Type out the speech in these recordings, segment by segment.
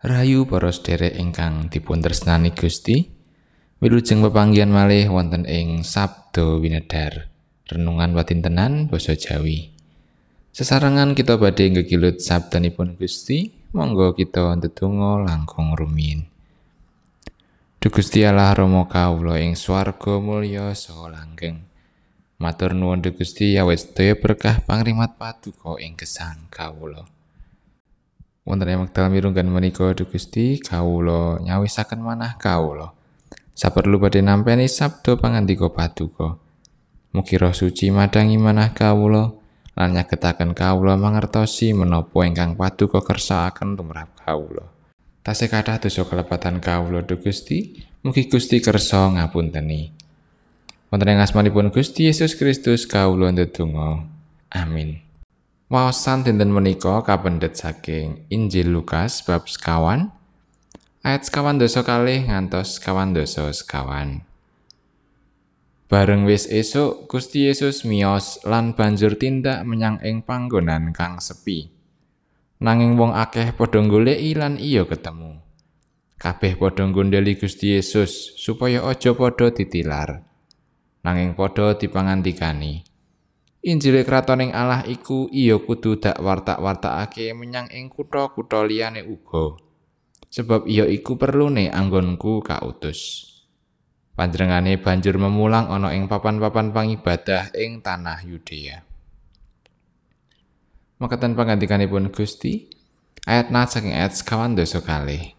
Rahayu para sederek ingkang dipun tresnani Gusti. Wilujeng pepanggihan malih wonten ing Sabdo Winedar. Renungan watintenan basa Jawi. Sesarengan kita badhe ngegilut sabdanipun Gusti, monggo kita ndedonga langkung rumiyin. Duh Gusti Allah Rama kawula ing swarga mulya saha langgeng. Matur nuwun Gusti awet sedaya berkah pangrimat paduka ing gesang kawula. Wonten ing wekdal mirunggan menika Duh Gusti kawula nyawisaken manah kawula. Saperlu badhe nampi sabda pangandika paduka. Mugi roh suci madangi manah kawula lan nyagetaken kawula mangertosi menapa ingkang paduka kersakaken tumrap kawula. Tasih kathah dosa kelepatan kawula Duh Gusti, mugi Gusti kersa ngapunteni. Wonten ing asmanipun Gusti Yesus Kristus kawula ndedonga. Amin. Waosan dinten menika kapendet saking Injil Lukas bab sekawan ayat sekawan dosa kalih ngantos sekawan dosa sekawan. Bareng wis esuk Gusti Yesus miyos lan banjur tindak menyang ing panggonan kang sepi. Nanging wong akeh padha goleki lan iya ketemu. Kabeh padha gondeli Gusti Yesus supaya aja padha ditilar. Nanging padha dipangantikani. Injil kratoning Allah iku iya kudu dak wartak-wartakake menyang ing kutha-kutha liyane uga. Sebab iya iku perlune anggonku kautus. Panjenengane banjur memulang ana ing papan-papan pangibadah ing tanah Yudea. Makatan pangantikanipun Gusti, ayat na saking ayat sekawan dosa kali.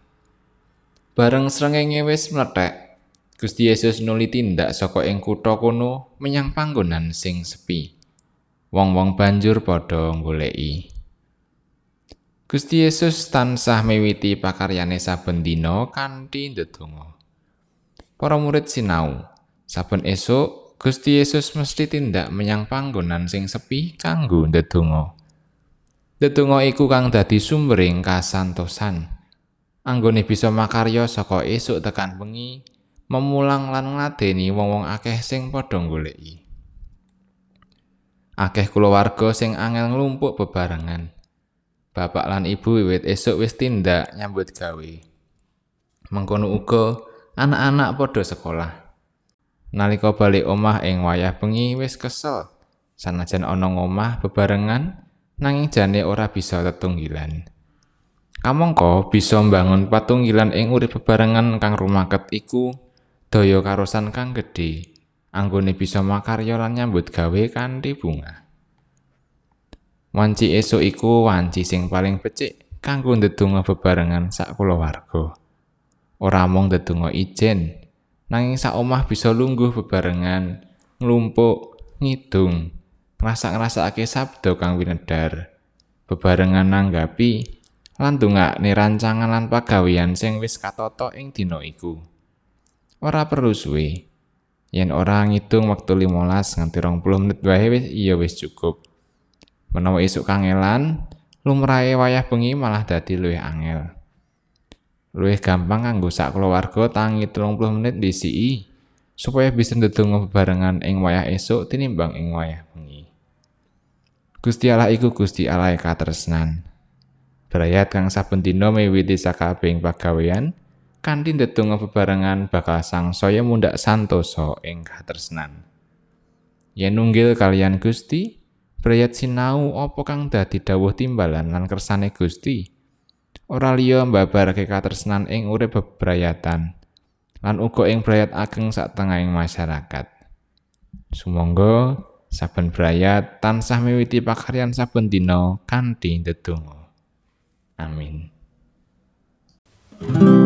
Bareng srengenge wis mlethek, Gusti Yesus nuli tindak saka ing kutha kono menyang panggonan sing sepi. Wong-wong banjur padha goleki. Gusti Yesus tansah miwiti pakaryane saben dina kanthi ndedonga. Para murid sinau, saben esuk Gusti Yesus mesti tindak menyang panggonan sing sepi kanggo ndedonga. Ndedonga iku kang dadi sumbering kasantosan. Anggone bisa makarya saka esuk tekan bengi, memulang lan ngladeni wong-wong akeh sing padha goleki. Akeh kulawarga sing angel nglumpuk bebarengan. Bapak lan ibu wiwit esuk wis tindak nyambut gawe. Mengkono uga anak-anak padha sekolah. Nalika balik omah ing wayah bengi wis kesel. Sanajan ana omah bebarengan nanging jane ora bisa tetunggilan. Kamangka bisa mbangun patunggilan ing urip bebarengan kang rumaket iku daya karosan kang gedhe. Anggone bisa makarya lan nyambut gawe kanthi bunga. Wanci esuk iku wanci sing paling becik kanggo ndedonga bebarengan sak kulawarga. Ora mung ndedonga ijen, nanging sak omah bisa lungguh bebarengan, nglumpuk, ngidung, ngrasa-ngrasakake sabda kang winedar. Bebarengan nanggapi lan dongakne rancangan lan pagawean sing wis katata ing dina iku. Ora perlu suwe. Yen ora ngitung wektu 15 nganti 20 menit wae wis iya wis cukup. Menawa esuk kangelan lumrahe wayah bengi malah dadi luwih angel. Luwih gampang kanggo sak keluarga tangi 30 menit disiki supaya bisa ndedonga bebarengan ing wayah esuk tinimbang ing wayah bengi. Gusti Allah iku Gusti Allah katresnan. Berayat kang saben dina miwiti sakabehing pagawean kanthi ndedonga bebarengan bakal sangsaya mundhak santosa ing katresnan. Yen nunggil kalian Gusti, brayat sinau apa kang dadi dawuh timbalan lan kersane Gusti. Ora liya mbabarake katresnan ing urip bebrayatan lan uga ing brayat ageng sak tengahing masyarakat. Sumangga saben brayat tansah miwiti pakaryan saben dina kanthi ndedonga. Amin. saking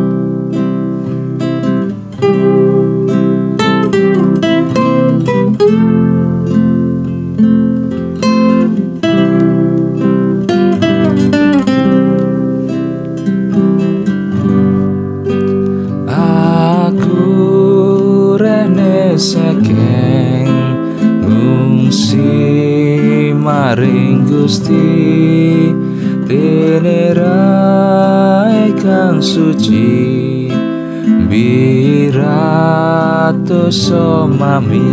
maring Gusti dene kang suci birato somami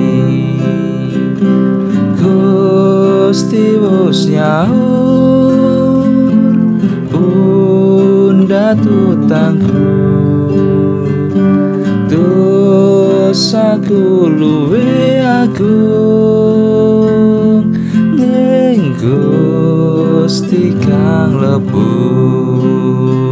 Gusti wos nyaur unda patutangku dosaku luwe ning Gusti kang lebur